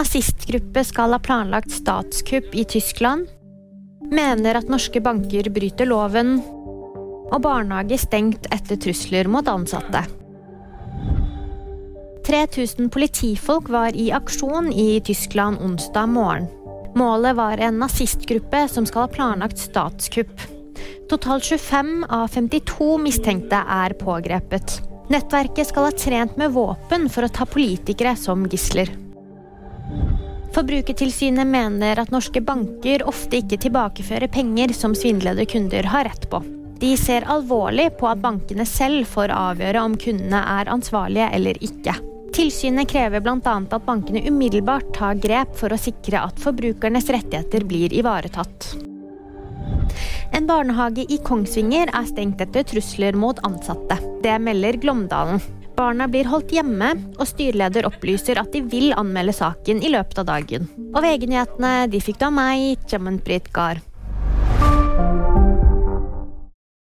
nazistgruppe skal ha planlagt statskupp i Tyskland, mener at norske banker bryter loven, og barnehage stengt etter trusler mot ansatte. 3000 politifolk var i aksjon i Tyskland onsdag morgen. Målet var en nazistgruppe som skal ha planlagt statskupp. Totalt 25 av 52 mistenkte er pågrepet. Nettverket skal ha trent med våpen for å ta politikere som gisler. Forbrukertilsynet mener at norske banker ofte ikke tilbakefører penger som svindlede kunder har rett på. De ser alvorlig på at bankene selv får avgjøre om kundene er ansvarlige eller ikke. Tilsynet krever bl.a. at bankene umiddelbart tar grep for å sikre at forbrukernes rettigheter blir ivaretatt. En barnehage i Kongsvinger er stengt etter trusler mot ansatte. Det melder Glåmdalen. Barna blir holdt hjemme, og styreleder opplyser at de vil anmelde saken i løpet av dagen. Og VG-nyhetene de fikk du av meg, Chamanpreet Gahr.